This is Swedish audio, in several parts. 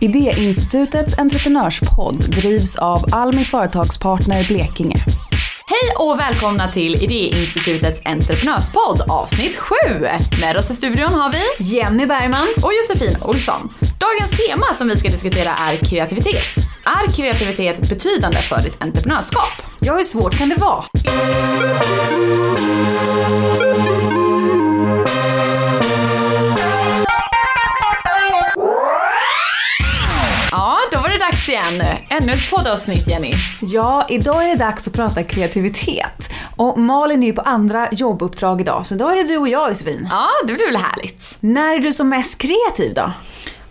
Idéinstitutets entreprenörspodd drivs av Almi Företagspartner Blekinge. Hej och välkomna till Idéinstitutets entreprenörspodd avsnitt 7. Med oss i studion har vi Jenny Bergman och Josefin Olsson. Dagens tema som vi ska diskutera är kreativitet. Är kreativitet betydande för ditt entreprenörskap? Ja, hur svårt kan det vara? Dags igen. Ännu ett poddavsnitt Jenny. Ja, idag är det dags att prata kreativitet. Och Malin är ju på andra jobbuppdrag idag, så då är det du och jag Josefin. Ja, det blir väl härligt. När är du som mest kreativ då?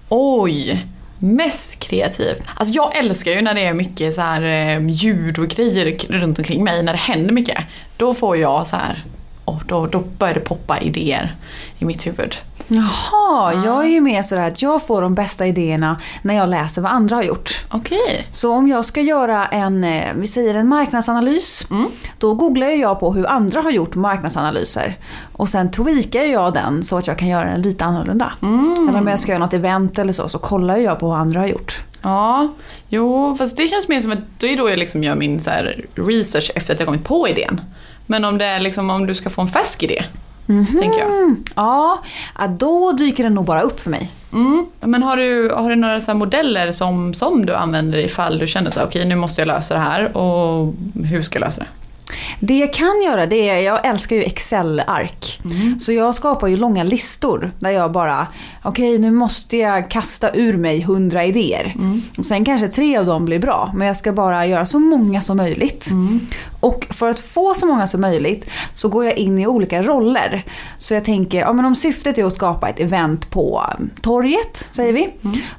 Oj, mest kreativ. Alltså jag älskar ju när det är mycket så här eh, ljud och grejer runt omkring mig, när det händer mycket. Då får jag så här, och då, då börjar det poppa idéer i mitt huvud. Jaha, jag är ju mer sådär att jag får de bästa idéerna när jag läser vad andra har gjort. Okej. Så om jag ska göra en, eh, vi säger en marknadsanalys, då googlar jag på hur andra har gjort marknadsanalyser. Och sen tweakar jag den så att jag kan göra den lite annorlunda. Eller om jag ska göra något event eller så, så kollar jag på hur andra har gjort. Ja, jo, fast det känns mer som att det är då jag liksom gör min så research efter att jag kommit på idén. Men om det är liksom om du ska få en färsk idé, tänker jag. Mm, ja, då dyker den nog bara upp för mig. Mm. Men har du, har du några så modeller som, som du använder ifall du känner så okej nu måste jag lösa det här och hur ska jag lösa det? Det jag kan göra det är, jag älskar ju Excel-ark. Så jag skapar ju långa listor där jag bara, okej nu måste jag kasta ur mig hundra idéer. Och sen kanske tre av dem blir bra, men jag ska bara göra så många som möjligt. Och för att få så många som möjligt så går jag in i olika roller. Så jag tänker, ja, men om syftet är att skapa ett event på torget, säger vi.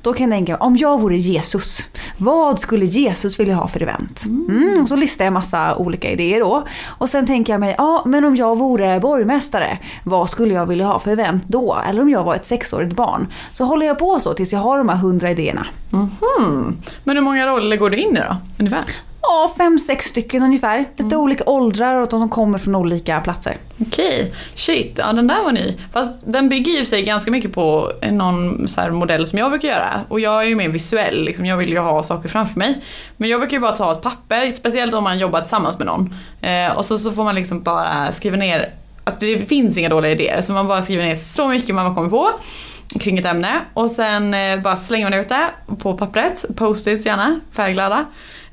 Då kan jag tänka, om jag vore Jesus, vad skulle Jesus vilja ha för event? Mm, och så listar jag massa olika idéer då. Och sen tänker jag mig, ja men om jag vore borgmästare, vad skulle jag vilja ha för event då? Eller om jag var ett sexårigt barn. Så håller jag på så tills jag har de här hundra idéerna. Mhm. Men hur många roller går du in i då? Ungefär? Ja, fem, sex stycken ungefär. Lite olika åldrar och de kommer från olika platser. Okej, shit, ja den där var ny. Fast den bygger ju sig ganska mycket på någon så modell som jag brukar göra. Och jag är ju mer visuell, liksom, jag vill ju ha saker framför mig. Men jag brukar ju bara ta ett papper, speciellt om man jobbar tillsammans med någon. Eh, och så, så får man liksom bara skriva ner, att det finns inga dåliga idéer, så man bara skriver ner så mycket man kommer på kring ett ämne och sen eh, bara slänger man ut det på pappret, post-its gärna, färgglada.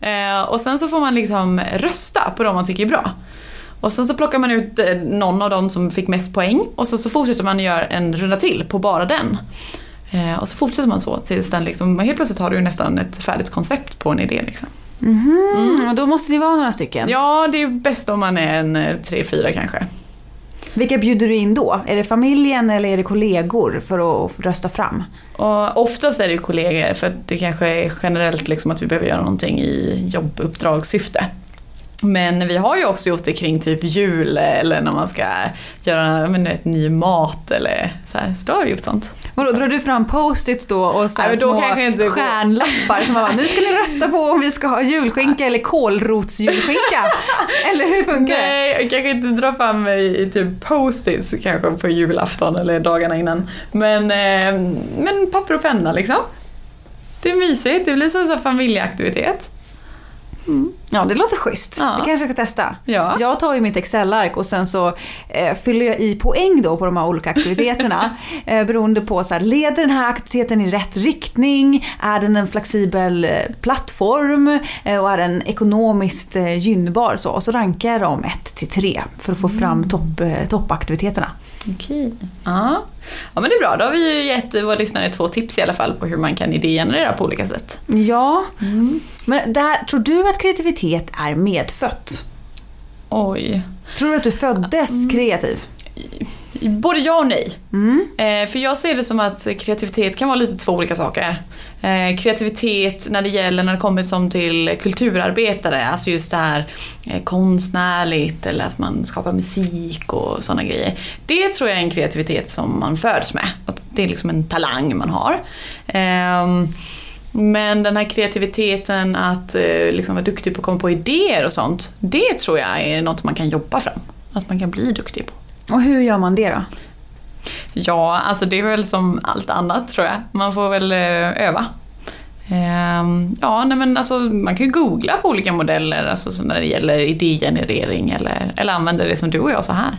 Eh, och sen så får man liksom rösta på de man tycker är bra. Och sen så plockar man ut eh, någon av dem som fick mest poäng och så, så fortsätter man göra en runda till på bara den. Och så fortsätter man så tills den liksom, helt plötsligt har du nästan ett färdigt koncept på en idé liksom. Mm. Och då måste det vara några stycken. Ja, det är bäst om man är en tre, fyra kanske. Vilka bjuder du in då? Är det familjen eller är det kollegor för att rösta fram? Och oftast är det kollegor för att det kanske är generellt liksom att vi behöver göra någonting i jobbuppdragssyfte. Men vi har ju också gjort det kring typ jul eller när man ska göra jag vet, ny mat eller så här. Så då har vi gjort sånt. Vadå, drar du fram post-its då och så Nej, men då små inte- stjärnlappar som man bara, nu ska ni rösta på om vi ska ha julskinka eller kålrotsjulskinka? eller hur funkar det? Nej, jag kanske inte drar fram mig typ post-its kanske på julafton eller dagarna innan. Men, eh, men papper och penna liksom. Det är mysigt, det blir som en familjeaktivitet. Ja, det låter schysst. Ja. Det kanske jag ska testa. Ja. Jag tar ju mitt Excel-ark och sen så eh, fyller jag i poäng då på de här olika aktiviteterna. eh, beroende på så här, leder den här aktiviteten i rätt riktning? Är den en flexibel eh, plattform? Eh, och är den ekonomiskt eh, gynnbar? Så, och så rankar jag dem 1 till 3 för att få fram topp, eh, toppaktiviteterna. Okej. Ja. ja, men det är bra. Då har vi ju gett våra lyssnare två tips i alla fall på hur man kan idégenerera på olika sätt. Ja, men där, tror du att kreativitet är medfött? Oj. Tror du att du föddes kreativ? Både ja och nej. Mm. Eh, för jag ser det som att kreativitet kan vara lite två olika saker. Eh, kreativitet när det gäller när det kommer som till kulturarbetare, alltså just det här eh, konstnärligt eller att man skapar musik och sådana grejer. Det tror jag är en kreativitet som man föds med. Det är liksom en talang man har. Men den här kreativiteten att eh, liksom vara duktig på att komma på idéer och sånt, det tror jag är något man kan jobba fram. Att man kan bli duktig på. Och hur gör man det då? Ja, alltså det är väl som allt annat tror jag. Man får väl eh, öva. Ehm, ja, nej men alltså, man kan ju googla på olika modeller alltså, så när det gäller idégenerering eller, eller använda det som du och jag så här.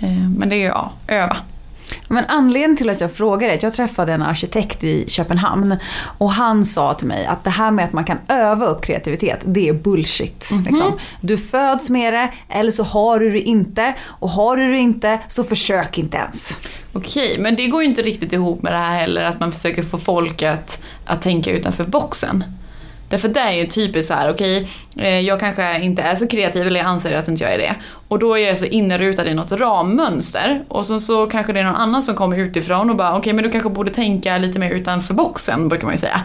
Ehm, men det är ju, ja, öva. Men anledningen till att jag frågar är att jag träffade en arkitekt i Köpenhamn och han sa till mig att det här med att man kan öva upp kreativitet, det är bullshit. Mhm. Liksom. Du föds med det eller så har du det inte och har du det inte så försök inte ens. Okej, men det går ju inte riktigt ihop med det här heller att man försöker få folk att, att tänka utanför boxen. Därför det är ju typiskt så här, okej, eh, jag kanske inte är så kreativ eller jag anser att inte jag är det. Och då är jag så innerutad i något rammönster och så, så kanske det är någon annan som kommer utifrån och bara okej men du kanske borde tänka lite mer utanför boxen brukar man ju säga.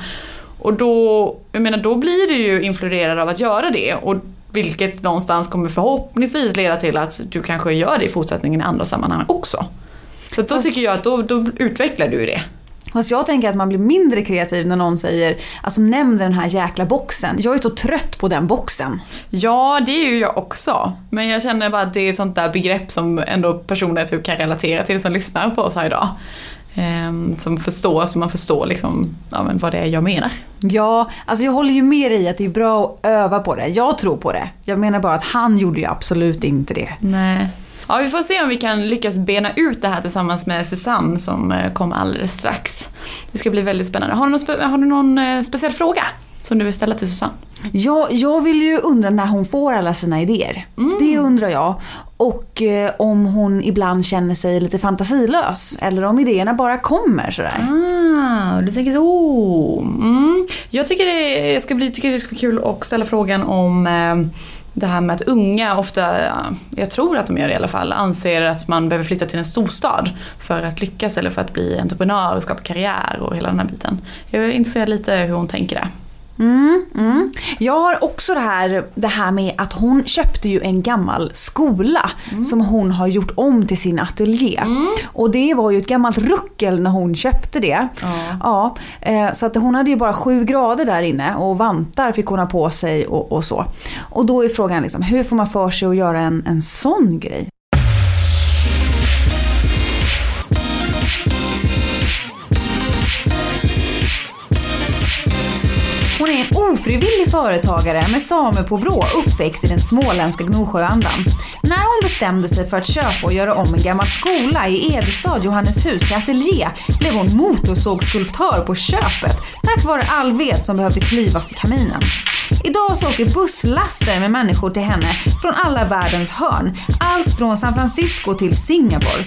Och då, jag menar då blir du ju influerad av att göra det och vilket någonstans kommer förhoppningsvis leda till att du kanske gör det i fortsättningen i andra sammanhang också. Så då tycker jag att då, då utvecklar du det. Fast jag tänker att man blir mindre kreativ när någon säger alltså nämn den här jäkla boxen. Jag är så trött på den boxen. Ja, det är ju jag också. Men jag känner bara att det är ett sånt där begrepp som ändå personer typ kan relatera till som lyssnar på oss här idag. Ehm, som förstår, så man förstår liksom, ja, men vad det är jag menar. Ja, alltså jag håller ju med dig i att det är bra att öva på det. Jag tror på det. Jag menar bara att han gjorde ju absolut inte det. Nej. Ja, vi får se om vi kan lyckas bena ut det här tillsammans med Susanne som eh, kommer alldeles strax. Det ska bli väldigt spännande. Har du någon, har du någon eh, speciell fråga som du vill ställa till Susanne? Ja, jag vill ju undra när hon får alla sina idéer. Det undrar jag. Och eh, om hon ibland känner sig lite fantasilös. Eller om idéerna bara kommer sådär. Ah, du tänker så. Mm. Jag tycker det ska bli, tycker det ska bli kul att ställa frågan om eh, det här med att unga ofta, jag tror att de gör det i alla fall, anser att man behöver flytta till en storstad för att lyckas eller för att bli entreprenör och skapa karriär och hela den här biten. Jag är intresserad lite hur hon tänker där. Mm, mm. Jag har också det här, det här med att hon köpte ju en gammal skola som hon har gjort om till sin ateljé. Och det var ju ett gammalt ruckel när hon köpte det. Ja. Ja, eh, så att hon hade ju bara sju grader där inne och vantar fick hon ha på sig och, och så. Och då är frågan liksom, hur får man för sig att göra en, en sån grej? Ofrivillig företagare med samepåbrå uppväxt i den småländska Gnosjöandan. När hon bestämde sig för att köpa och göra om en gammal skola i Edestad Johanneshus till ateljé blev hon motorsågsskulptör på köpet tack vare all ved som behövde klyvas till kaminen. Idag så åker busslaster med människor till henne från alla världens hörn. Allt från San Francisco till Singapore.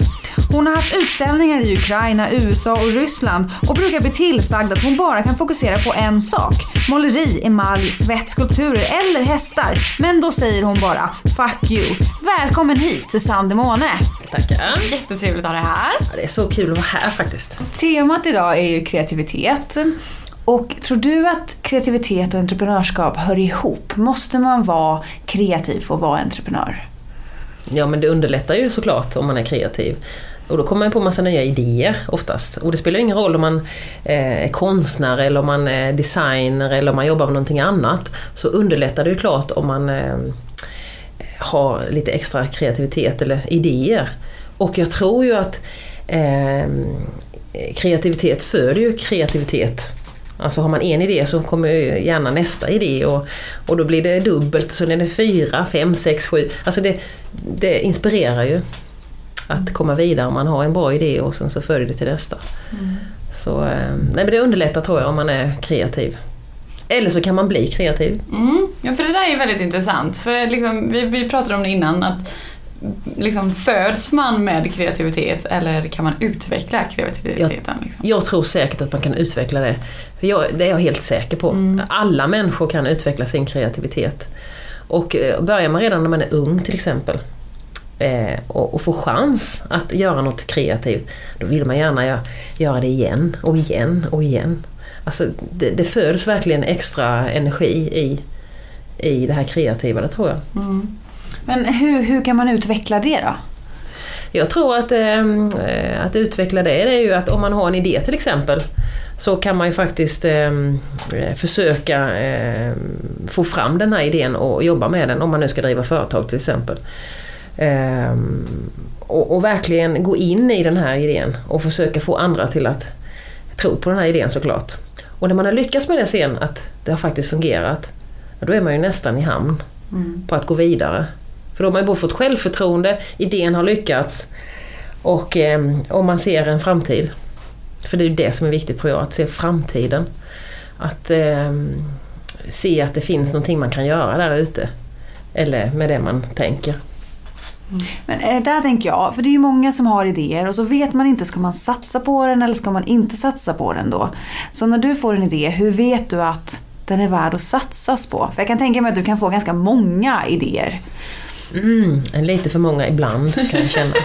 Hon har haft utställningar i Ukraina, USA och Ryssland och brukar bli tillsagd att hon bara kan fokusera på en sak. Måleri, emalj, svett, skulpturer eller hästar. Men då säger hon bara “fuck you”. Välkommen hit Susanne Demone. Tackar. Jättetrevligt att ha dig här. Ja, det är så kul att vara här faktiskt. Temat idag är ju kreativitet. Och tror du att kreativitet och entreprenörskap hör ihop? Måste man vara kreativ för att vara entreprenör? Ja men det underlättar ju såklart om man är kreativ. Och då kommer man på massa nya idéer oftast. Och det spelar ingen roll om man eh, är konstnär eller om man är designer eller om man jobbar med någonting annat. Så underlättar det ju klart om man eh, har lite extra kreativitet eller idéer. Och jag tror ju att eh, kreativitet föder ju kreativitet. Alltså har man en idé så kommer ju gärna nästa idé och, och då blir det dubbelt, så är det fyra, fem, sex, sju. Alltså det, det inspirerar ju att komma vidare om man har en bra idé och sen så följer det till nästa. Så eh, nej, men det underlättar tror jag om man är kreativ. Eller så kan man bli kreativ. Mm. Ja, för det där är väldigt intressant. För liksom, vi, vi pratade om det innan, att liksom, föds man med kreativitet eller kan man utveckla kreativiteten? Liksom? Jag tror säkert att man kan utveckla det. För jag, det är jag helt säker på. Alla människor kan utveckla sin kreativitet. Och eh, börjar man redan när man är ung till exempel eh, och, och får chans att göra något kreativt, då vill man gärna göra, göra det igen och igen och igen. Alltså, det, det föds verkligen extra energi i, i det här kreativa, det tror jag. Men hur, hur kan man utveckla det då? Jag tror att, eh, att utveckla det, det är ju att om man har en idé till exempel så kan man ju faktiskt eh, försöka eh, få fram den här idén och jobba med den om man nu ska driva företag till exempel. Eh, och, och verkligen gå in i den här idén och försöka få andra till att tro på den här idén såklart. Och när man har lyckats med det sen, att det har faktiskt fungerat, då är man ju nästan i hamn på att gå vidare. För då har man ju både fått självförtroende, idén har lyckats och eh, om man ser en framtid. För det är ju det som är viktigt tror jag, att se framtiden. Att eh, se att det finns någonting man kan göra där ute. Eller med det man tänker. Men eh, där tänker jag, för det är ju många som har idéer och så vet man inte, ska man satsa på den eller ska man inte satsa på den då? Så när du får en idé, hur vet du att den är värd att satsas på? För jag kan tänka mig att du kan få ganska många idéer. Mm, lite för många ibland kan jag känna.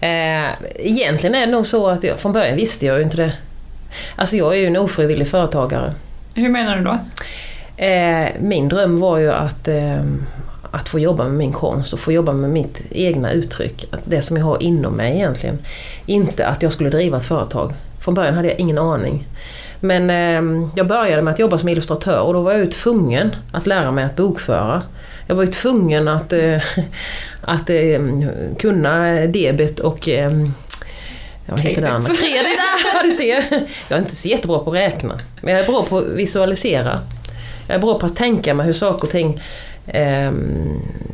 eh, egentligen är det nog så att jag, från början visste jag ju inte det. Alltså jag är ju en ofrivillig företagare. Hur menar du då? Eh, min dröm var ju att, eh, att få jobba med min konst och få jobba med mitt egna uttryck. Att det som jag har inom mig egentligen. Inte att jag skulle driva ett företag. Från början hade jag ingen aning. Men eh, jag började med att jobba som illustratör och då var jag ju tvungen att lära mig att bokföra. Jag var ju tvungen att, eh, att eh, kunna debet och eh, vad heter det andra? Kredit! Du ser! Jag är inte så jättebra på att räkna. Men jag är bra på att visualisera. Jag är bra på att tänka mig hur saker och ting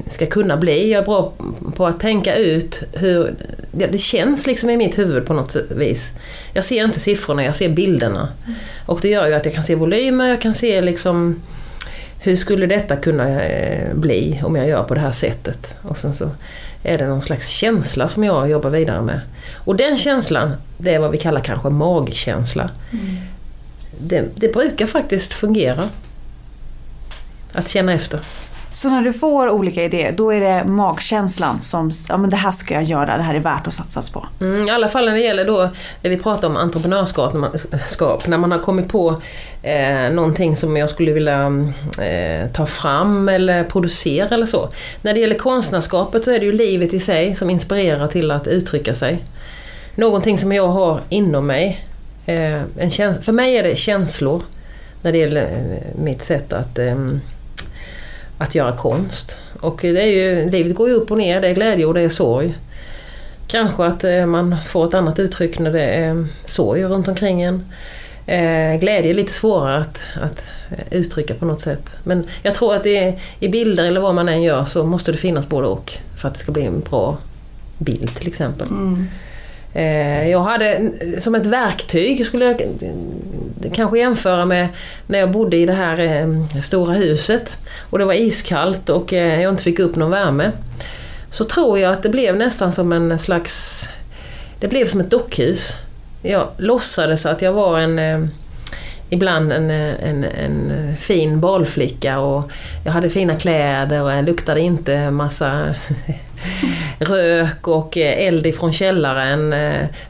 ska kunna bli. Jag är bra på att tänka ut hur... Det, det känns liksom i mitt huvud på något vis. Jag ser inte siffrorna, jag ser bilderna. Och det gör ju att jag kan se volymer, jag kan se liksom hur skulle detta kunna eh, bli om jag gör på det här sättet? Och sen så är det någon slags känsla som jag jobbar vidare med. Och den känslan, det är vad vi kallar kanske magkänsla. Mm. Det, det brukar faktiskt fungera. Att känna efter. Så när du får olika idéer, då är det magkänslan som, ja men det här ska jag göra, det här är värt att satsas på? Mm, I alla fall när det gäller då, det vi pratar om entreprenörskap, när man, skap, när man har kommit på eh, någonting som jag skulle vilja eh, ta fram eller producera eller så. När det gäller konstnärskapet så är det ju livet i sig som inspirerar till att uttrycka sig. Någonting som jag har inom mig. Eh, en för mig är det känslor när det gäller eh, mitt sätt att ehm, att göra konst. Och det är ju, livet går ju upp och ner, det är glädje och det är sorg. Kanske att eh, man får ett annat uttryck när det är eh, sorg runt omkring en. Eh, glädje är lite svårare att, att uttrycka på något sätt. Men jag tror att det är, i bilder eller vad man än gör så måste det finnas både och. För att det ska bli en bra bild till exempel. Mm. Eh, jag hade som ett verktyg, skulle jag kanske jämföra med när jag bodde i det här eh, stora huset och det var iskallt och eh, jag inte fick upp någon värme. Så tror jag att det blev nästan som en slags... Det blev som ett dockhus. Jag låtsades att jag var en ibland en, en, en fin balflicka och jag hade fina kläder och jag luktade inte massa rök och eld ifrån källaren.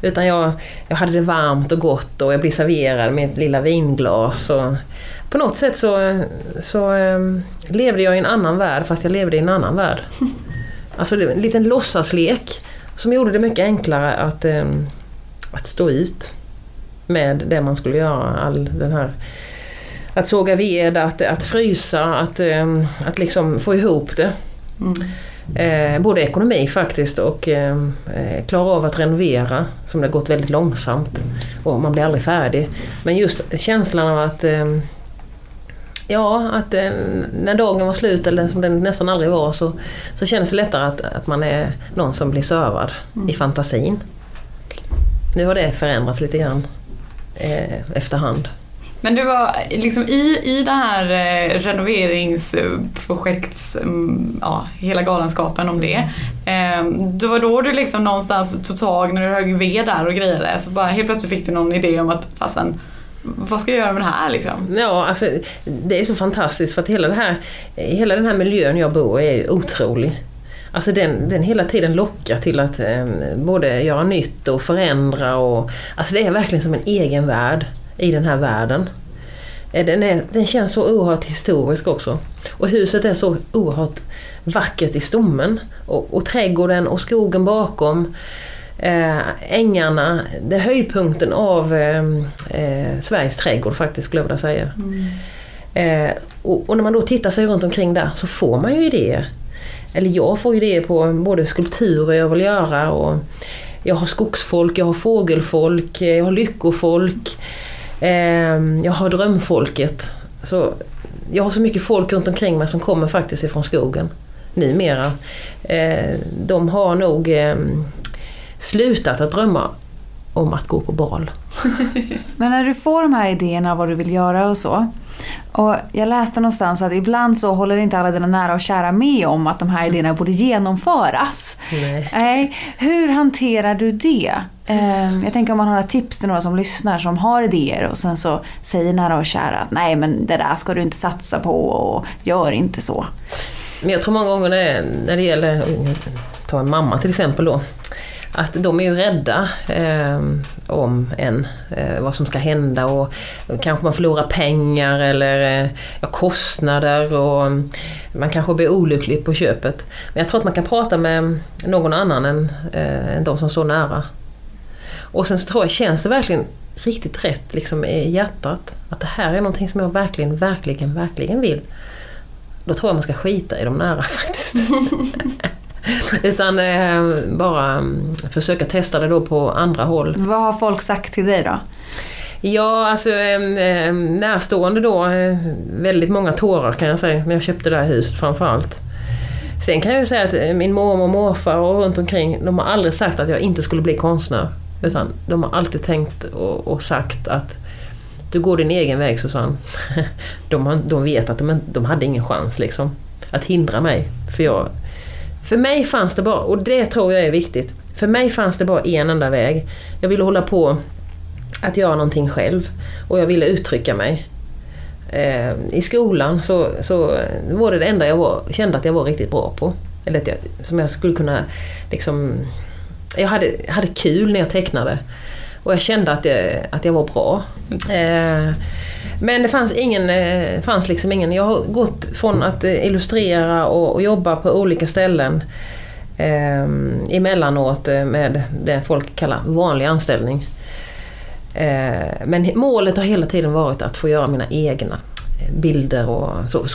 Utan jag, jag hade det varmt och gott och jag blev serverad med ett lilla vinglas. Och på något sätt så, så um, levde jag i en annan värld fast jag levde i en annan värld. Alltså det, en liten låtsaslek som gjorde det mycket enklare att, um, att stå ut med det man skulle göra. All den här att såga ved, att, att frysa, att, um, att liksom få ihop det. Mm. Eh, både ekonomi faktiskt och eh, eh, klara av att renovera som det har gått väldigt långsamt. Och man blir aldrig färdig. Men just känslan av att eh, Ja, att eh, när dagen var slut eller som den nästan aldrig var så, så känns det lättare att, att man är någon som blir servad mm. i fantasin. Nu har det förändrats lite grann eh, efterhand. Men det var liksom i, i det här eh, renoveringsprojekts, mm, ja, hela galenskapen om det. Eh, det var då du liksom någonstans tog tag när du högg ved där och grejade. Så bara helt plötsligt fick du någon idé om att fasen, vad ska jag göra med det här liksom? Ja, alltså det är så fantastiskt för att hela, det här, hela den här miljön jag bor i är otrolig. Alltså den, den hela tiden lockar till att eh, både göra nytt och förändra. Och, alltså det är verkligen som en egen värld i den här världen. Eh, den, är, den känns så oerhört historisk också. Och huset är så oerhört vackert i stommen. Och, och trädgården och skogen bakom. Eh, ängarna, det är höjdpunkten av eh, eh, Sveriges trädgård faktiskt skulle jag vilja säga. Mm. Eh, och, och, när man då tittar sig runt omkring där så får man ju idéer. Eller jag får idéer på både skulpturer jag vill göra och jag har skogsfolk, jag har fågelfolk, jag har lyckofolk. Eh, jag har drömfolket. Så jag har så mycket folk runt omkring mig som kommer faktiskt ifrån skogen numera. Eh, de har nog eh, slutat att drömma om att gå på bal. Men när du får de här idéerna vad du vill göra och så. Och jag läste någonstans att ibland så håller inte alla dina nära och kära med om att de här idéerna borde genomföras. Nej. Nej. Hur hanterar du det? Eh, Jag tänker om man har några tips till några som lyssnar som har idéer och sen så säger nära och kära att nej men det där ska du inte satsa på och gör inte så. Men jag tror många gånger när, när det gäller, ta en mamma till exempel då, att de är ju rädda eh, om en, eh, vad som ska hända och kanske man förlorar pengar eller eh, kostnader och mm, man kanske blir olycklig på köpet. Men jag tror att man kan prata med någon annan än, eh, än de som står nära. Och sen så tror jag, känns det verkligen riktigt rätt liksom, i hjärtat att det här är någonting som jag verkligen, verkligen, verkligen vill. Då tror jag man ska skita i de nära faktiskt. Utan eh, bara mm, försöka testa det då på andra håll. Vad har folk sagt till dig då? Ja, alltså eh, närstående då, eh, väldigt många tårar kan jag säga när jag köpte det här huset framförallt. Sen kan jag ju säga att eh, min mormor och morfar och runt omkring, de har aldrig sagt att jag inte skulle bli konstnär. Utan de har alltid tänkt och, och sagt att du går din egen väg Susanne. De, har, de vet att de, de hade ingen chans liksom att hindra mig. För, jag, för mig fanns det bara, och det tror jag är viktigt, för mig fanns det bara en enda väg. Jag ville hålla på att göra någonting själv och jag ville uttrycka mig. Eh, I skolan så, så var det det enda jag var, kände att jag var riktigt bra på. Eller att jag, som jag skulle kunna liksom... Jag hade, hade kul när jag tecknade. Och jag kände att jag, att jag var bra. Eh, men det fanns ingen, eh, fanns liksom ingen... Jag har gått från att eh, illustrera och, och jobba på olika ställen eh, emellanåt eh, med det folk kallar vanlig anställning. Eh, men målet har hela tiden varit att få göra mina egna bilder och så.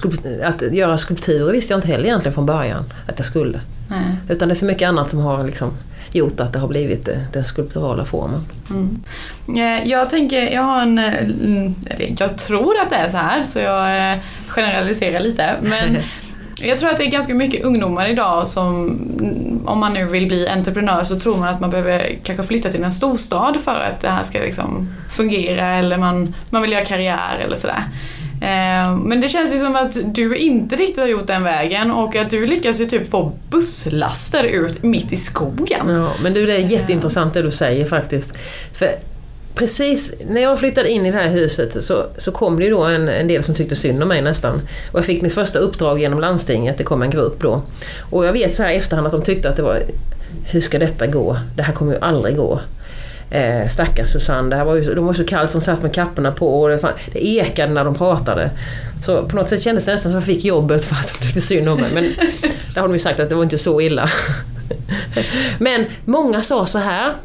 Att göra skulpturer visste jag inte heller egentligen från början att jag skulle. Nej. Utan det är så mycket annat som har liksom gjort att det har blivit eh, den skulpturala formen. Mm. Eh, Jag tänker, jag har en, eh, eller jag tror att det är så här så jag generaliserar lite. Men jag tror att det är ganska mycket ungdomar idag som, mm, om man nu vill bli entreprenör så tror man att man behöver kanske flytta till en storstad för att det här ska liksom fungera eller man, man vill göra karriär eller sådär. Eh, Men det känns ju som att du inte riktigt har gjort den vägen och att du lyckas ju typ få busslaster ut mitt i skogen. Ja, men du, det är jätteintressant det du säger faktiskt. För precis när jag flyttade in i det här huset så, så kom det ju då en, en del som tyckte synd om mig nästan. Och jag fick mitt första uppdrag genom landstinget, det kom en grupp då. Och jag vet så här efterhand att de tyckte att det var, hur ska detta gå? Det här kommer ju aldrig gå. Eh, stackars Susanne, det här var ju, de var så kallt som satt med kapporna på och det, fan, det ekade när de pratade. Så på något sätt kändes det nästan som att jag fick jobbet för att de tyckte synd om mig. Men det har de ju sagt att det var inte så illa. Men många sa så här.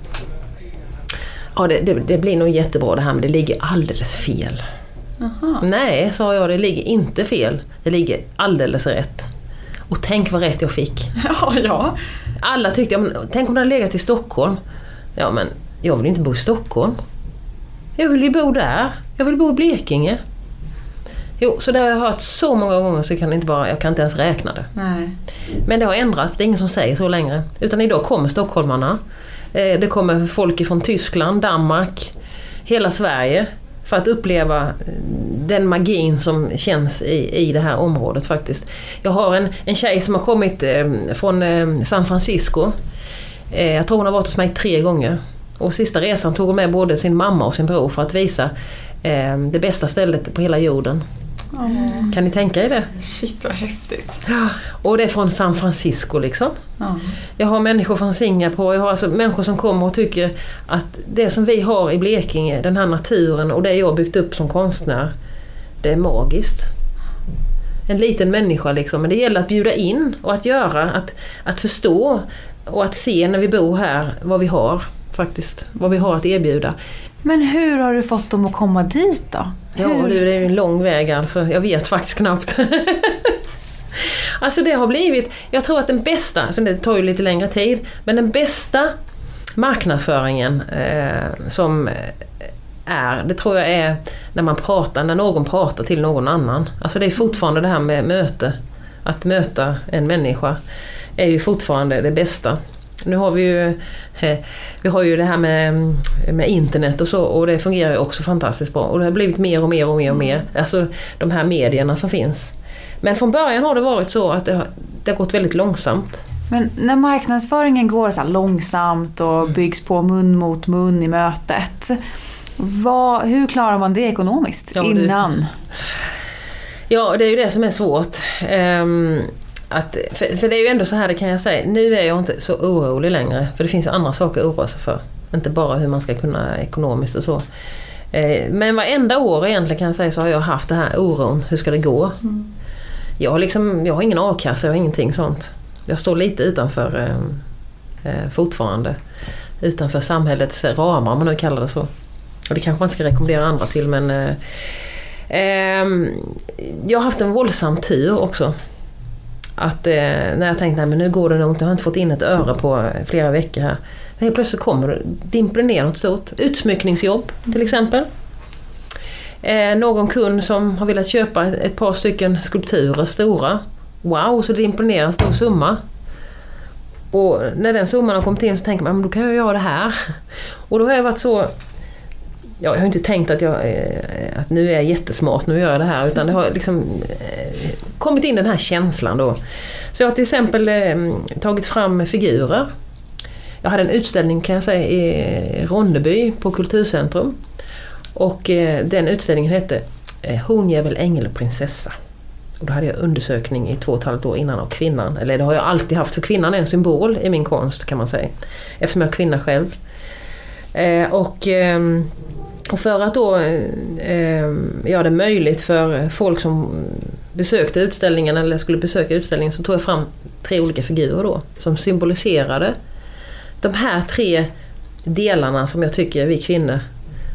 Ja, det, det, det blir nog jättebra det här men det ligger alldeles fel. Jaha. Nej, sa jag, det ligger inte fel. Det ligger alldeles rätt. Och tänk vad rätt jag fick. Ja, ja. Alla tyckte, ja, men, tänk om det hade legat i Stockholm. Ja men, jag vill inte bo i Stockholm. Jag vill ju bo där. Jag vill bo i Blekinge. Jo, så det har jag hört så många gånger så jag kan inte, bara, jag kan inte ens räkna det. Nej. Men det har ändrats, det är ingen som säger så längre. Utan idag kommer stockholmarna. Eh, Det kommer folk från Tyskland, Danmark, hela Sverige. För att uppleva eh, den magin som känns i, i det här området faktiskt. Jag har en, en tjej som har kommit eh, från San Francisco. Jag tror hon har varit hos mig tre gånger. Och sista resan tog hon med både sin mamma och sin bror för att visa eh, det bästa stället på hela jorden. Kan ni tänka er det? Shit vad häftigt. Ja, och det är från San Francisco liksom. Ja. Jag har människor från Singapore, jag har alltså människor som kommer och tycker att det som vi har i Blekinge, den här naturen och det jag byggt upp som konstnär, det är magiskt. En liten människa liksom, men det gäller att bjuda in och att göra, att, att förstå och att se när vi bor här vad vi har faktiskt, vad vi har att erbjuda. Men hur har du fått dem att komma dit då? Ja Hur? du, det är ju en lång väg alltså. Jag vet faktiskt knappt. alltså det har blivit, jag tror att den bästa, alltså det tar ju lite längre tid, men den bästa marknadsföringen eh, som är, det tror jag är när man pratar, när någon pratar till någon annan. Alltså det är fortfarande det här med möte. Att möta en människa är ju fortfarande det bästa. Nu har vi ju, eh, vi har ju det här med, med internet och så och det fungerar ju också fantastiskt bra. Och det har blivit mer och mer och mer och mer. Alltså de här medierna som finns. Men från början har det varit så att det har, det har gått väldigt långsamt. Men när marknadsföringen går så långsamt och byggs på mun mot mun i mötet. Vad, hur klarar man det ekonomiskt Ja, innan? Ja, det är ju det som är svårt. Ehm, att, för, för det är ju ändå så här, det kan jag säga, nu är jag inte så orolig längre. För det finns andra saker att oroa sig för. Inte bara hur man ska kunna ekonomiskt och så. Eh, men varenda år egentligen kan jag säga så har jag haft det här oron, hur ska det gå? Jag, har liksom, jag har ingen a-kassa, jag har ingenting sånt. Jag står lite utanför eh, eh, fortfarande. Utanför samhällets ramar om man nu kallar det så. Och det kanske man ska rekommendera andra till men eh, ehm, Jag har haft en våldsam tur också. Att eh, när jag tänkte att nu går det nog inte, jag har inte fått in ett öre på eh, flera veckor här. Helt plötsligt kommer det, dimper det ner något stort. Utsmyckningsjobb till exempel. Eh, någon kund som har velat köpa ett, ett par stycken skulpturer stora. Wow, så det dimper ner en stor summa. Och när den summan har kommit in så tänker man, men då kan jag göra det här. Och då har jag varit så... Jag har inte tänkt att, jag, eh, att nu är jag jättesmart, nu gör jag det här. Utan det har liksom eh, kommit in den här känslan då. Så jag har till exempel eh, tagit fram figurer. Jag hade en utställning kan jag säga i Ronneby på Kulturcentrum. Och den utställningen hette Hon-djävul, ängel och prinsessa. Och då hade jag undersökning i två och ett halvt år innan av kvinnan. Eller det har jag alltid haft, för kvinnan är en symbol i min konst kan man säga. Eftersom jag är kvinna själv. Och, ehm, och för att då eh, göra det möjligt för folk som besökte utställningen eller skulle besöka utställningen så tog jag fram tre olika figurer då som symboliserade de här tre delarna som jag tycker vi kvinnor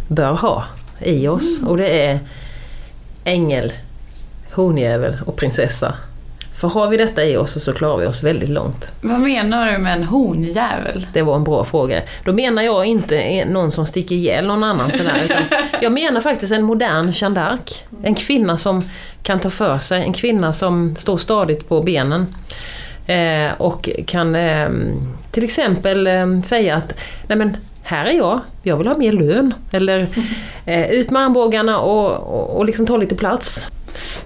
bör ha i oss. Och det är ängel, honjävel och prinsessa. För har vi detta i oss så klarar vi oss väldigt långt. Vad menar du med en honjävel? Det var en bra fråga. Då menar jag inte någon som sticker ihjäl någon annan sådär. Utan jag menar faktiskt en modern Jeanne d'Arc. En kvinna som kan ta för sig. En kvinna som står stadigt på benen. Eh, och kan eh, till exempel eh, säga att Nej, men här är jag, jag vill ha mer lön. Eller eh, ut med armbågarna och, och, och liksom ta lite plats.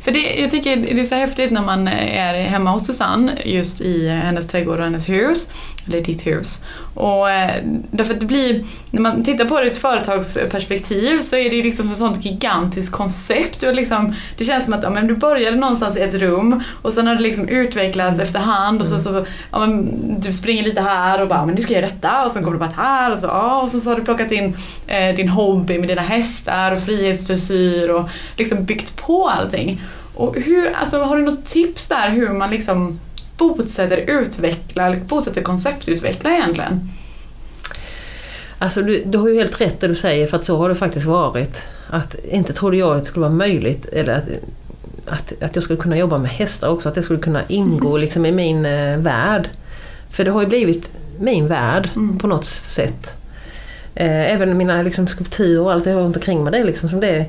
För det, jag tycker det är så häftigt när man är hemma hos Susanne, just i hennes trädgård och hennes hus, eller ditt hus. Och eh, därför att det blir, när man tittar på det ur ett företagsperspektiv så är det ju liksom ett sånt gigantiskt koncept. Och liksom, det känns som att ja, men du började någonstans i ett rum och sen har det liksom utvecklats efterhand och sen så, ja, men, du springer lite här och bara men nu ska jag göra detta och sen kommer du bara här och så, ja, och sen så har du plockat in eh, din hobby med dina hästar och frihetsdressyr och liksom byggt på allting. Och hur, alltså, har du något tips där hur man liksom fortsätter utveckla, fortsätter konceptutveckla egentligen? Alltså du, du har ju helt rätt det du säger för att så har det faktiskt varit. Att inte trodde jag att det skulle vara möjligt eller att, att, att jag skulle kunna jobba med hästar också, att det skulle kunna ingå liksom i min eh, värld. För det har ju blivit min värld på något sätt. Eh, även mina liksom, skulpturer och allt det jag har runt omkring mig, det är liksom som det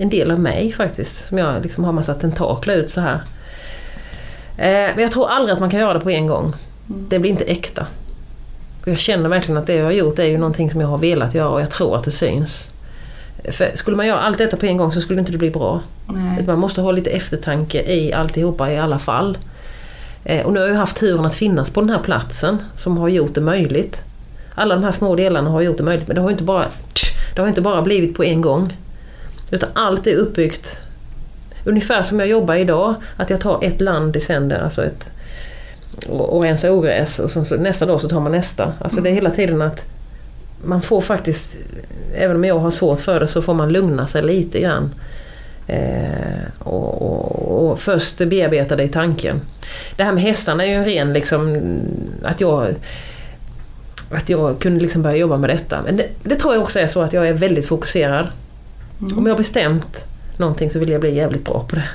en del av mig faktiskt. Som jag liksom har massa tentakler ut så här. Eh, men jag tror aldrig att man kan göra det på en gång. Det blir inte äkta. Och jag känner verkligen att det jag har gjort är ju någonting som jag har velat göra och jag tror att det syns. För skulle man göra allt detta på en gång så skulle inte det bli bra. Nej. Man måste ha lite eftertanke i alltihopa i alla fall. Eh, Och nu har jag haft turen att finnas på den här platsen som har gjort det möjligt. Alla de här små delarna har gjort det möjligt men det har inte bara, det har inte bara blivit på en gång. Utan allt är uppbyggt ungefär som jag jobbar idag. Att jag tar ett land i sänder, alltså ett, och, och rensar ogräs och så, så nästa dag så tar man nästa. Alltså det är hela tiden att man får faktiskt, även om jag har svårt för det, så får man lugna sig lite grann. Eh, och, och, och först bearbeta det i tanken. Det här med hästarna är ju en ren liksom, att jag att jag kunde liksom börja jobba med detta. Men det, det tror jag också är så att jag är väldigt fokuserad. Om jag har bestämt någonting så vill jag bli jävligt bra på det.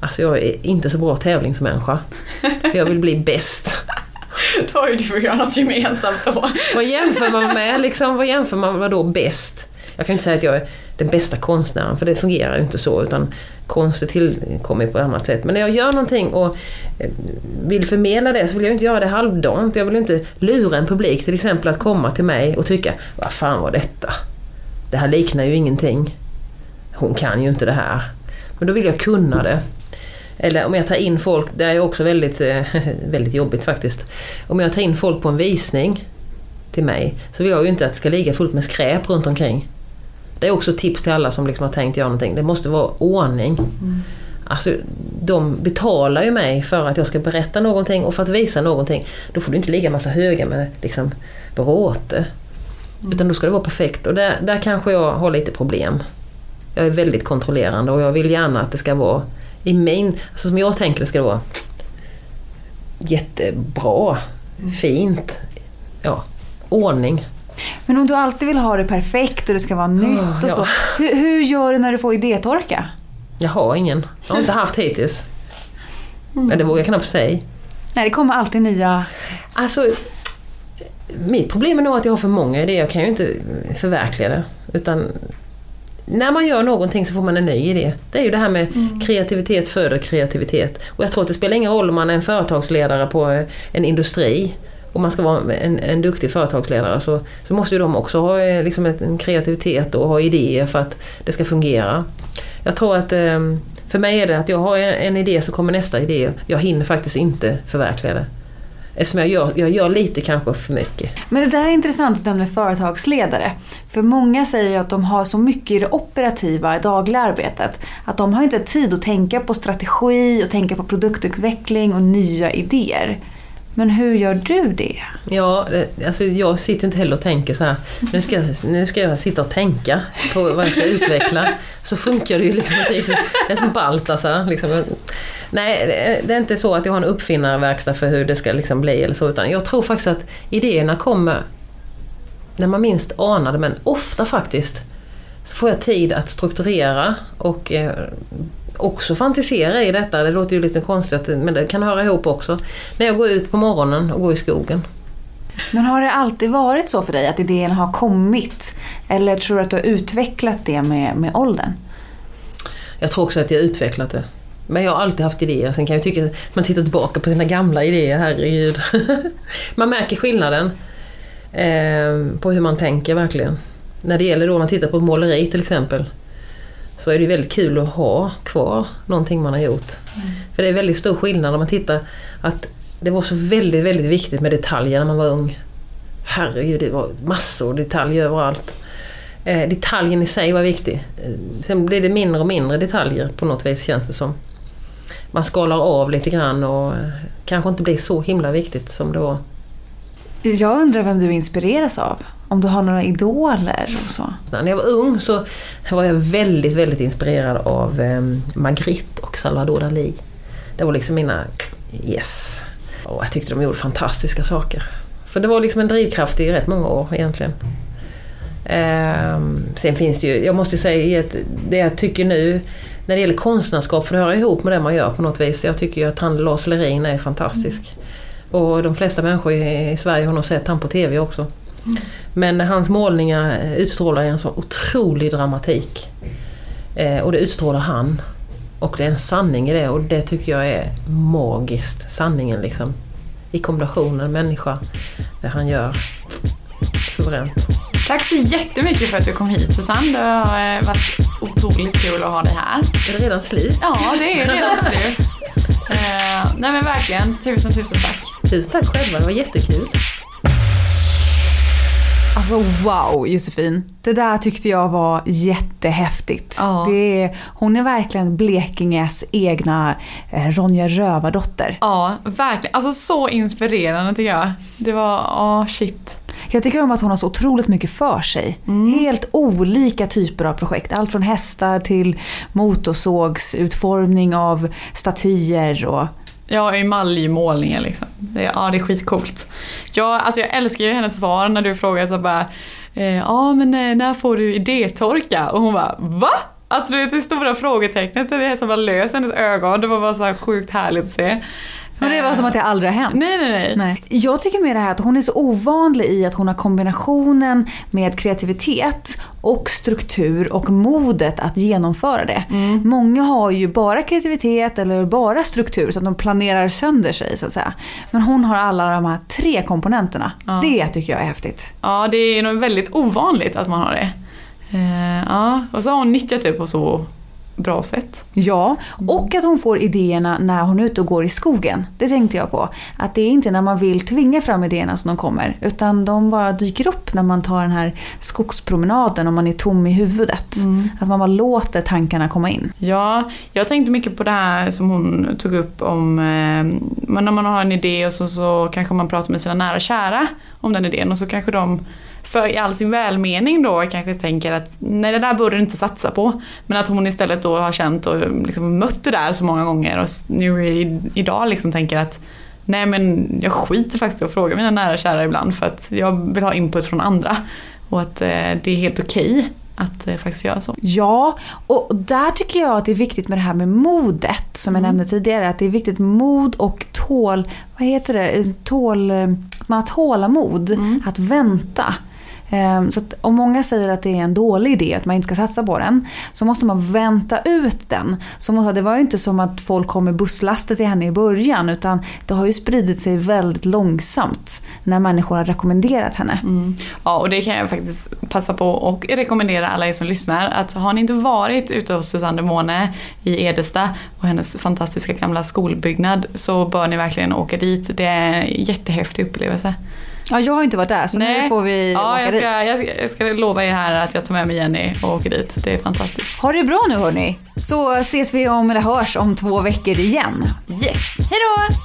Alltså jag är inte så bra tävlingsmänniska. För jag vill bli bäst. Då har ju du får göra något gemensamt då. Vad jämför man med? Liksom, vad jämför man med då bäst? jag kan inte säga att jag är den bästa konstnären för det fungerar ju inte så utan konst tillkommer på ett annat sätt. Men när jag gör någonting och eh, vill förmedla det så vill jag inte göra det halvdant. Jag vill inte lura en publik till exempel att komma till mig och tycka vad fan var detta? Det här liknar ju ingenting. Hon kan ju inte det här. Men då vill jag kunna det. Eller om jag tar in folk, det är också väldigt, eh, väldigt jobbigt faktiskt. Om jag tar in folk på en visning till mig så vill jag ju inte att det ska ligga fullt med skräp runt omkring. Det är också tips till alla som liksom har tänkt göra någonting. Det måste vara ordning. Mm. Alltså, de betalar ju mig för att jag ska berätta någonting och för att visa någonting. Då får du inte ligga massa höga med liksom, bråte. Mm. Utan då ska det vara perfekt och där, där kanske jag har lite problem. Jag är väldigt kontrollerande och jag vill gärna att det ska vara i min, alltså som jag tänker det ska det vara jättebra, mm. fint, ja, ordning. Men om du alltid vill ha det perfekt och det ska vara nytt och ja. så. Hur, hur, gör du när du får idétorka? Jag har ingen. Jag har inte haft hittills. Mm. Men det vågar jag knappt säga. Nej, det kommer alltid nya... Alltså, mitt problem är nog att jag har för många idéer. Jag kan ju inte förverkliga det. Utan när man gör någonting så får man en ny idé. Det är ju det här med mm. kreativitet föder kreativitet. Och jag tror att det spelar ingen roll om man är en företagsledare på en industri om man ska vara en, en duktig företagsledare så, så måste ju de också ha eh, liksom en kreativitet och ha idéer för att det ska fungera. Jag tror att ehm, för mig är det att jag har en idé så kommer nästa idé. Jag hinner faktiskt inte förverkliga det. Eftersom jag gör, jag gör lite kanske för mycket. Men det där är intressant att du nämner företagsledare. För många säger att de har så mycket i det operativa, i dagliga arbetet. Att de har inte tid att tänka på strategi och tänka på produktutveckling och nya idéer. Men hur gör du det? Ja, alltså jag sitter inte heller och tänker så här. Nu ska, jag, nu ska jag sitta och tänka på vad jag ska utveckla. Så funkar det ju liksom inte Det är som Baltasar. Liksom. Nej, det är inte så att jag har en uppfinnarverkstad för hur det ska liksom bli eller så. Utan jag tror faktiskt att idéerna kommer när man minst anar det. Men ofta faktiskt så får jag tid att strukturera och eh, också fantisera i detta. Det låter ju lite konstigt men det kan höra ihop också. När jag går ut på morgonen och går i skogen. Men har det alltid varit så för dig att idén har kommit? Eller tror du att du har utvecklat det med, med åldern? Jag tror också att jag har utvecklat det. Men jag har alltid haft idéer. Sen kan jag tycka att man tittar tillbaka på sina gamla idéer, herregud. man märker skillnaden eh, på hur man tänker verkligen. När det gäller då om man tittar på ett måleri till exempel så är det väldigt kul att ha kvar någonting man har gjort. Mm. För det är väldigt stor skillnad när man tittar att det var så väldigt, väldigt viktigt med detaljer när man var ung. Herregud, det var massor av detaljer överallt. Eh, detaljen i sig var viktig. Eh, sen blir det mindre och mindre detaljer på något vis känns det som. Man skalar av lite grann och eh, kanske inte blir så himla viktigt som det var. Jag undrar vem du inspireras av? Om du har några idoler och så? När jag var ung så var jag väldigt, väldigt inspirerad av eh, Magritte och Salvador Dalí. Det var liksom mina yes. Och jag tyckte de gjorde fantastiska saker. Så det var liksom en drivkraft i rätt många år egentligen. Eh, sen finns det ju, jag måste ju säga att det jag tycker nu när det gäller konstnärskap, för det hör ihop med det man gör på något vis. Jag tycker ju att han Lars Lerin är fantastisk. Mm. Och de flesta människor i Sverige har nog sett han på TV också. Men hans målningar eh, utstrålar en sån otrolig dramatik. Eh, och det utstrålar han. Och det är en sanning i det och det tycker jag är magiskt. Sanningen liksom. I kombinationen människa, det han gör. Suveränt. Tack så jättemycket för att du kom hit Susanne. Det har eh, varit otroligt kul att ha dig här. Är det redan slut? Ja, det är redan slut. Eh, nej men verkligen, tusen tusen tack. Tusen tack själva, det var jättekul. Alltså wow Josefin. Det där tyckte jag var jättehäftigt. Ja. Det är, hon är verkligen Blekinges egna eh, Ronja Rövardotter. Ja, verkligen. Alltså så inspirerande tycker jag. Det var, ja oh, shit. Jag tycker om att hon har så otroligt mycket för sig. Mm. Helt olika typer av projekt. Allt från hästar till motorsågsutformning av statyer och Ja, emaljmålningar liksom. Det, ja, det är skitcoolt. Ja, alltså jag älskar ju hennes svar när du frågar så bara eh, Ja men eh, när får du idétorka? Och hon bara VA? Alltså du vet det stora frågetecknet det är som bara lös hennes ögon. Det var bara så sjukt härligt att se. Men det var som att det aldrig har hänt. Nej, nej, nej. Nej. Jag tycker med det här att hon är så ovanlig i att hon har kombinationen med kreativitet och struktur och modet att genomföra det. Många har ju bara kreativitet eller bara struktur så att de planerar sönder sig så att säga. Men hon har alla de här tre komponenterna. Ja. Det tycker jag är häftigt. Ja, det är nog väldigt ovanligt att man har det. Eh, ja, och så har hon nyttjat det på så bra sätt. Ja, och att hon får idéerna när hon är ute och går i skogen. Det tänkte jag på. Att det är inte när man vill tvinga fram idéerna som de kommer. Utan de bara dyker upp när man tar den här skogspromenaden och man är tom i huvudet. Att man bara låter tankarna komma in. Ja, jag tänkte mycket på det här som hon tog upp om eh, när man har en idé och så, så kanske man pratar med sina nära och kära om den idén och så kanske de för i all sin välmening då kanske tänker att nej det där borde du inte satsa på. Men att hon istället då har känt och liksom mött det där så många gånger och nu i, idag liksom tänker att nej men jag skiter faktiskt i att fråga mina nära och kära ibland för att jag vill ha input från andra. Och att eh, det är helt okej att eh, faktiskt göra så. Ja, och där tycker jag att det är viktigt med det här med modet som jag nämnde tidigare. Att det är viktigt mod och tål... Vad heter det? Tål... Att man har tålamod. Att vänta. Ehm, så att om många säger att det är en dålig idé, att man inte ska satsa på den, så måste man vänta ut den. Så det var ju inte som att folk kom med busslaster till henne i början, utan det har ju spridit sig väldigt långsamt när människor har rekommenderat henne. Mm. Ja, och det kan jag faktiskt passa på och rekommendera alla er som lyssnar att har ni inte varit ute hos Susanne Måne i Edesta och hennes fantastiska gamla skolbyggnad så bör ni verkligen åka dit. Det är en jättehäftig upplevelse. Ja, jag har inte varit där, så nu får vi ja, åka jag dit. ska, jag, ska, jag ska lova er här att jag tar med mig Jenny och åker dit. Det är fantastiskt. Ha det bra nu hörni, så ses vi om, eller hörs om två veckor igen. Yes! Hejdå!